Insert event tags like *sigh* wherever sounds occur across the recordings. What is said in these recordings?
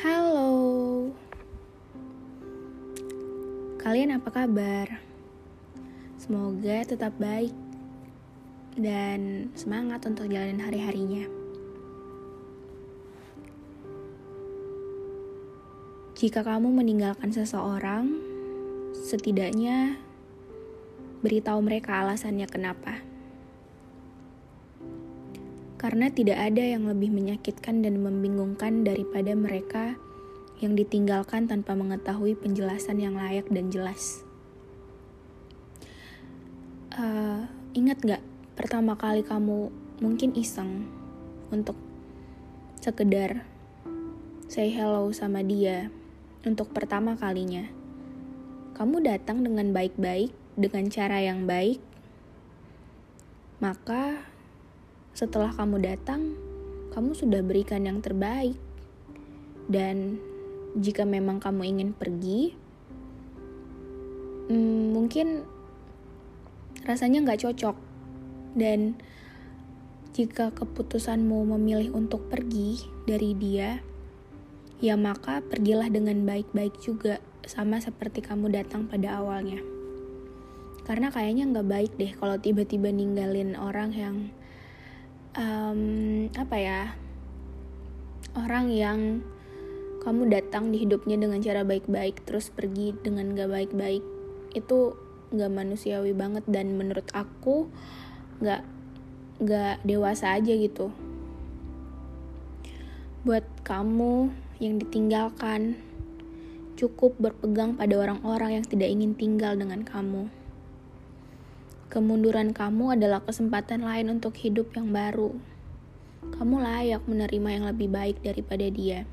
Halo, kalian apa kabar? Semoga tetap baik dan semangat untuk jalanin hari-harinya. Jika kamu meninggalkan seseorang, setidaknya beritahu mereka alasannya kenapa. Karena tidak ada yang lebih menyakitkan dan membingungkan daripada mereka yang ditinggalkan tanpa mengetahui penjelasan yang layak dan jelas. Uh, ingat gak pertama kali kamu mungkin iseng untuk sekedar say hello sama dia untuk pertama kalinya. Kamu datang dengan baik-baik, dengan cara yang baik, maka setelah kamu datang, kamu sudah berikan yang terbaik. Dan jika memang kamu ingin pergi, hmm, mungkin rasanya nggak cocok. Dan jika keputusanmu memilih untuk pergi dari dia, ya maka pergilah dengan baik-baik juga, sama seperti kamu datang pada awalnya. Karena kayaknya nggak baik deh kalau tiba-tiba ninggalin orang yang um, apa ya? Orang yang kamu datang di hidupnya dengan cara baik-baik terus pergi dengan gak baik-baik itu gak manusiawi banget dan menurut aku gak gak dewasa aja gitu. Buat kamu yang ditinggalkan cukup berpegang pada orang-orang yang tidak ingin tinggal dengan kamu Kemunduran kamu adalah kesempatan lain untuk hidup yang baru. Kamu layak menerima yang lebih baik daripada dia.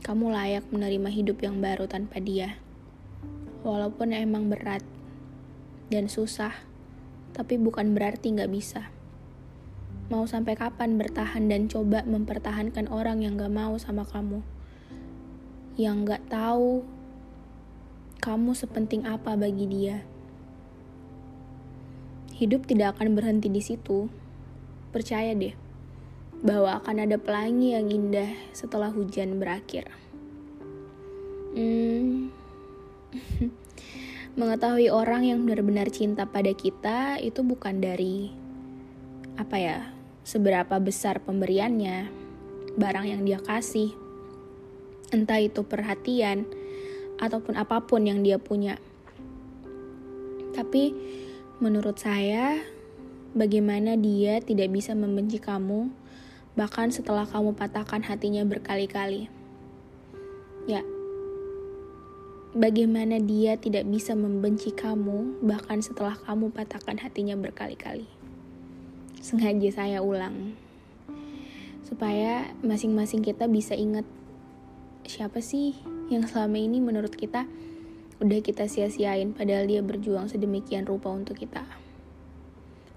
Kamu layak menerima hidup yang baru tanpa dia. Walaupun emang berat dan susah, tapi bukan berarti nggak bisa. Mau sampai kapan bertahan dan coba mempertahankan orang yang gak mau sama kamu? Yang gak tahu kamu sepenting apa bagi dia hidup tidak akan berhenti di situ. Percaya deh, bahwa akan ada pelangi yang indah setelah hujan berakhir. Hmm, *laughs* mengetahui orang yang benar-benar cinta pada kita itu bukan dari apa ya, seberapa besar pemberiannya, barang yang dia kasih, entah itu perhatian ataupun apa pun yang dia punya. Tapi Menurut saya, bagaimana dia tidak bisa membenci kamu, bahkan setelah kamu patahkan hatinya berkali-kali. Ya, bagaimana dia tidak bisa membenci kamu, bahkan setelah kamu patahkan hatinya berkali-kali. Sengaja saya ulang, supaya masing-masing kita bisa ingat siapa sih yang selama ini menurut kita udah kita sia-siain padahal dia berjuang sedemikian rupa untuk kita.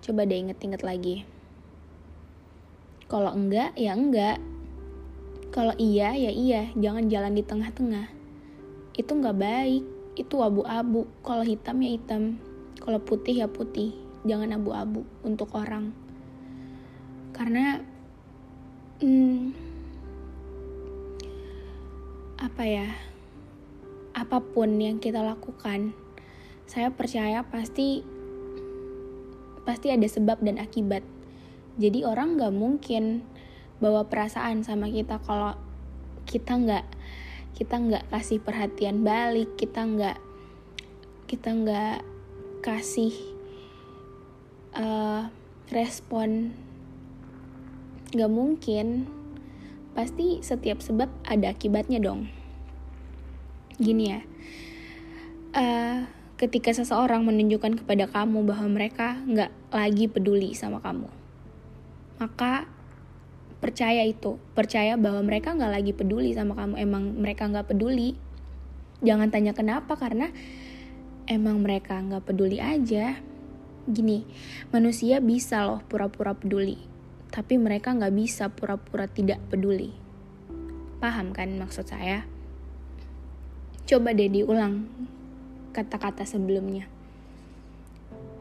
Coba deh inget-inget lagi. Kalau enggak, ya enggak. Kalau iya, ya iya. Jangan jalan di tengah-tengah. Itu nggak baik. Itu abu-abu. Kalau hitam ya hitam. Kalau putih ya putih. Jangan abu-abu untuk orang. Karena hmm, apa ya? Apa pun yang kita lakukan, saya percaya pasti pasti ada sebab dan akibat. Jadi orang nggak mungkin bawa perasaan sama kita kalau kita nggak kita nggak kasih perhatian balik, kita nggak kita nggak kasih uh, respon. Nggak mungkin. Pasti setiap sebab ada akibatnya dong gini ya. Uh, ketika seseorang menunjukkan kepada kamu bahwa mereka nggak lagi peduli sama kamu maka percaya itu. Percaya bahwa mereka nggak lagi peduli sama kamu. Emang mereka nggak peduli. Jangan tanya kenapa karena emang mereka nggak peduli aja. Gini manusia bisa loh pura-pura peduli tapi mereka nggak bisa pura-pura tidak peduli. Paham kan maksud saya coba deh diulang kata-kata sebelumnya.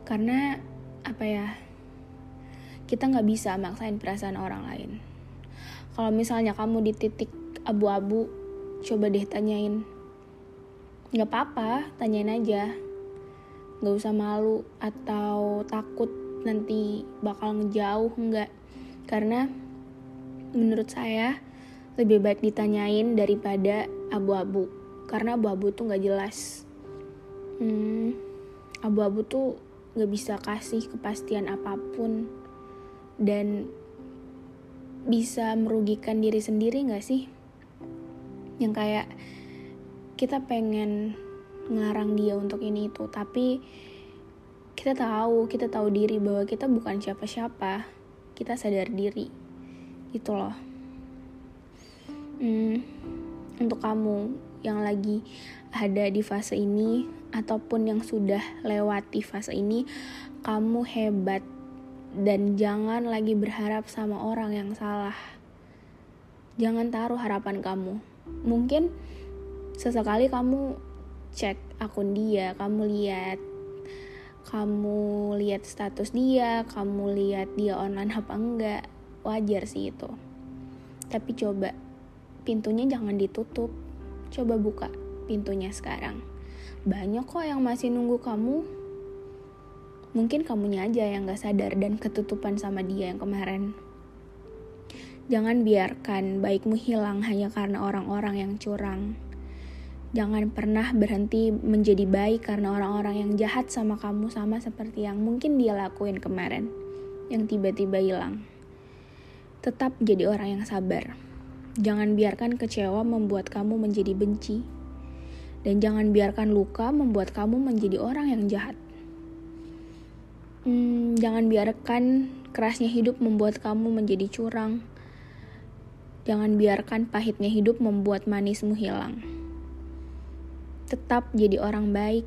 Karena apa ya kita nggak bisa maksain perasaan orang lain. Kalau misalnya kamu di titik abu-abu coba deh tanyain. Nggak apa-apa tanyain aja. Nggak usah malu atau takut nanti bakal ngejauh nggak. Karena menurut saya lebih baik ditanyain daripada abu-abu karena abu-abu tuh nggak jelas. Hmm, abu-abu tuh nggak bisa kasih kepastian apa pun. Dan bisa merugikan diri sendiri nggak sih? Yang kayak kita pengen ngarang dia untuk ini itu tapi kita tahu kita tahu diri bahwa kita bukan siapa-siapa. Kita sadar diri. Itu loh untuk kamu yang lagi ada di fase ini ataupun yang sudah lewati fase ini kamu hebat dan jangan lagi berharap sama orang yang salah. Jangan taruh harapan kamu. Mungkin sesekali kamu cek akun dia kamu lihat kamu lihat status dia kamu lihat dia online apa enggak wajar sih itu. Tapi coba pintunya jangan ditutup coba buka pintunya sekarang banyak kok yang masih nunggu kamu mungkin kamunya aja yang gak sadar dan ketutupan sama dia yang kemarin Jangan biarkan baikmu hilang hanya karena orang-orang yang curang. Jangan pernah berhenti menjadi baik karena orang-orang yang jahat sama kamu sama seperti yang mungkin dia lakuin kemarin, yang tiba-tiba hilang. Tetap jadi orang yang sabar. Jangan biarkan kecewa membuat kamu menjadi benci. Dan jangan biarkan luka membuat kamu menjadi orang yang jahat. Hmm, jangan biarkan kerasnya hidup membuat kamu menjadi curang Jangan biarkan pahitnya hidup membuat manismu hilang. Tetap jadi orang baik,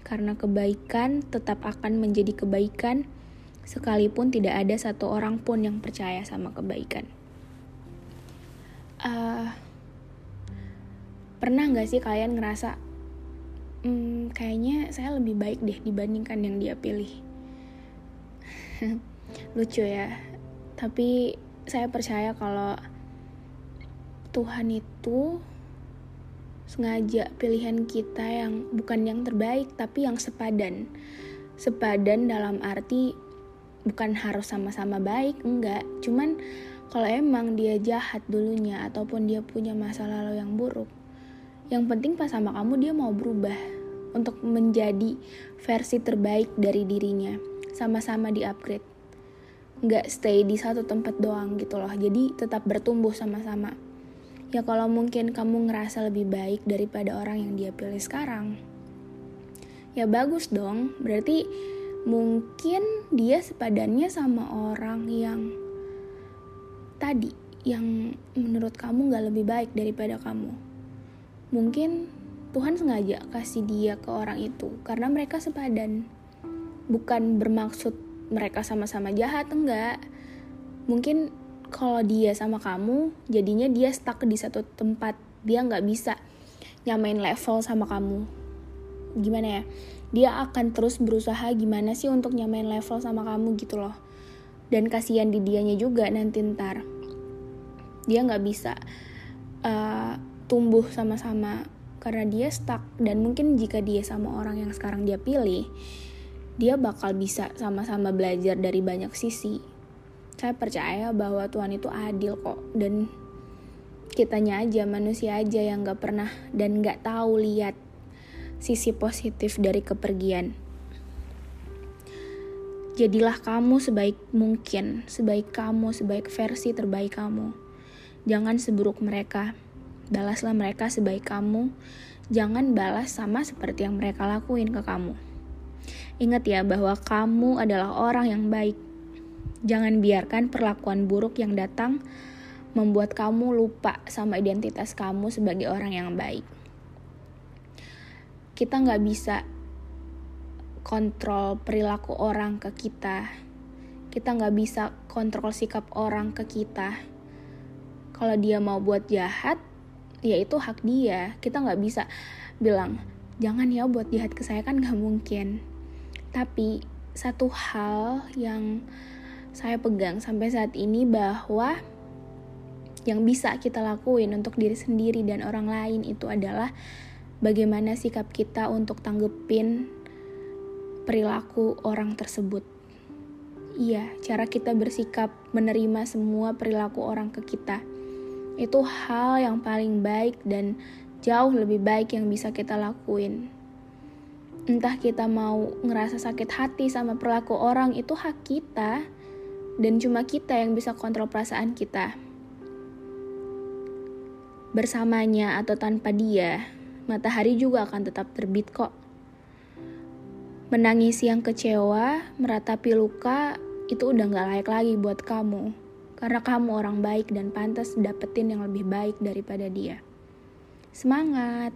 karena kebaikan tetap akan menjadi kebaikan, sekalipun tidak ada satu orang pun yang percaya sama kebaikan. Uh, pernah nggak sih kalian ngerasa, hmm, kayaknya saya lebih baik deh dibandingkan yang dia pilih? *laughs* Lucu ya, tapi saya percaya kalau Tuhan itu sengaja pilihan kita yang bukan yang terbaik tapi yang sepadan. Sepadan dalam arti bukan harus sama-sama baik, enggak. Cuman kalau emang dia jahat dulunya ataupun dia punya masa lalu yang buruk, yang penting pas sama kamu dia mau berubah untuk menjadi versi terbaik dari dirinya. Sama-sama di-upgrade. Nggak stay di satu tempat doang gitu loh. Jadi tetap bertumbuh sama-sama ya kalau mungkin kamu ngerasa lebih baik daripada orang yang dia pilih sekarang ya bagus dong berarti mungkin dia sepadannya sama orang yang tadi yang menurut kamu gak lebih baik daripada kamu? Mungkin Tuhan sengaja kasih dia ke orang itu karena mereka sepadan. Bukan bermaksud mereka sama-sama jahat enggak. Mungkin kalau dia sama kamu jadinya dia stuck di satu tempat. Dia nggak bisa nyamain level sama kamu. Gimana ya? Dia akan terus berusaha gimana sih untuk nyamain level sama kamu gitu loh dan kasihan di dianya juga nanti ntar. Dia nggak bisa uh, tumbuh sama-sama karena dia stuck. Dan mungkin jika dia sama orang yang sekarang dia pilih dia bakal bisa sama-sama belajar dari banyak sisi. Saya percaya bahwa Tuhan itu adil kok. Dan kitanya aja manusia aja yang gak pernah dan gak tahu lihat sisi positif dari kepergian. Jadilah kamu sebaik mungkin, sebaik kamu, sebaik versi terbaik kamu. Jangan seburuk mereka. Balaslah mereka sebaik kamu. Jangan balas sama seperti yang mereka lakuin ke kamu. Ingat ya bahwa kamu adalah orang yang baik Jangan biarkan perlakuan buruk yang datang membuat kamu lupa sama identitas kamu sebagai orang yang baik. Kita nggak bisa kontrol perilaku orang ke kita. Kita nggak bisa kontrol sikap orang ke kita. Kalau dia mau buat jahat, ya itu hak dia. Kita nggak bisa bilang, jangan ya buat jahat ke saya kan nggak mungkin. Tapi satu hal yang saya pegang sampai saat ini bahwa yang bisa kita lakuin untuk diri sendiri dan orang lain itu adalah bagaimana sikap kita untuk tanggepin perilaku orang tersebut. Iya, cara kita bersikap menerima semua perilaku orang ke kita. Itu hal yang paling baik dan jauh lebih baik yang bisa kita lakuin. Entah kita mau ngerasa sakit hati sama perilaku orang, itu hak kita. Dan cuma kita yang bisa kontrol perasaan kita. Bersamanya atau tanpa dia, matahari juga akan tetap terbit kok. Menangis yang kecewa, meratapi luka, itu udah gak layak lagi buat kamu. Karena kamu orang baik dan pantas dapetin yang lebih baik daripada dia. Semangat!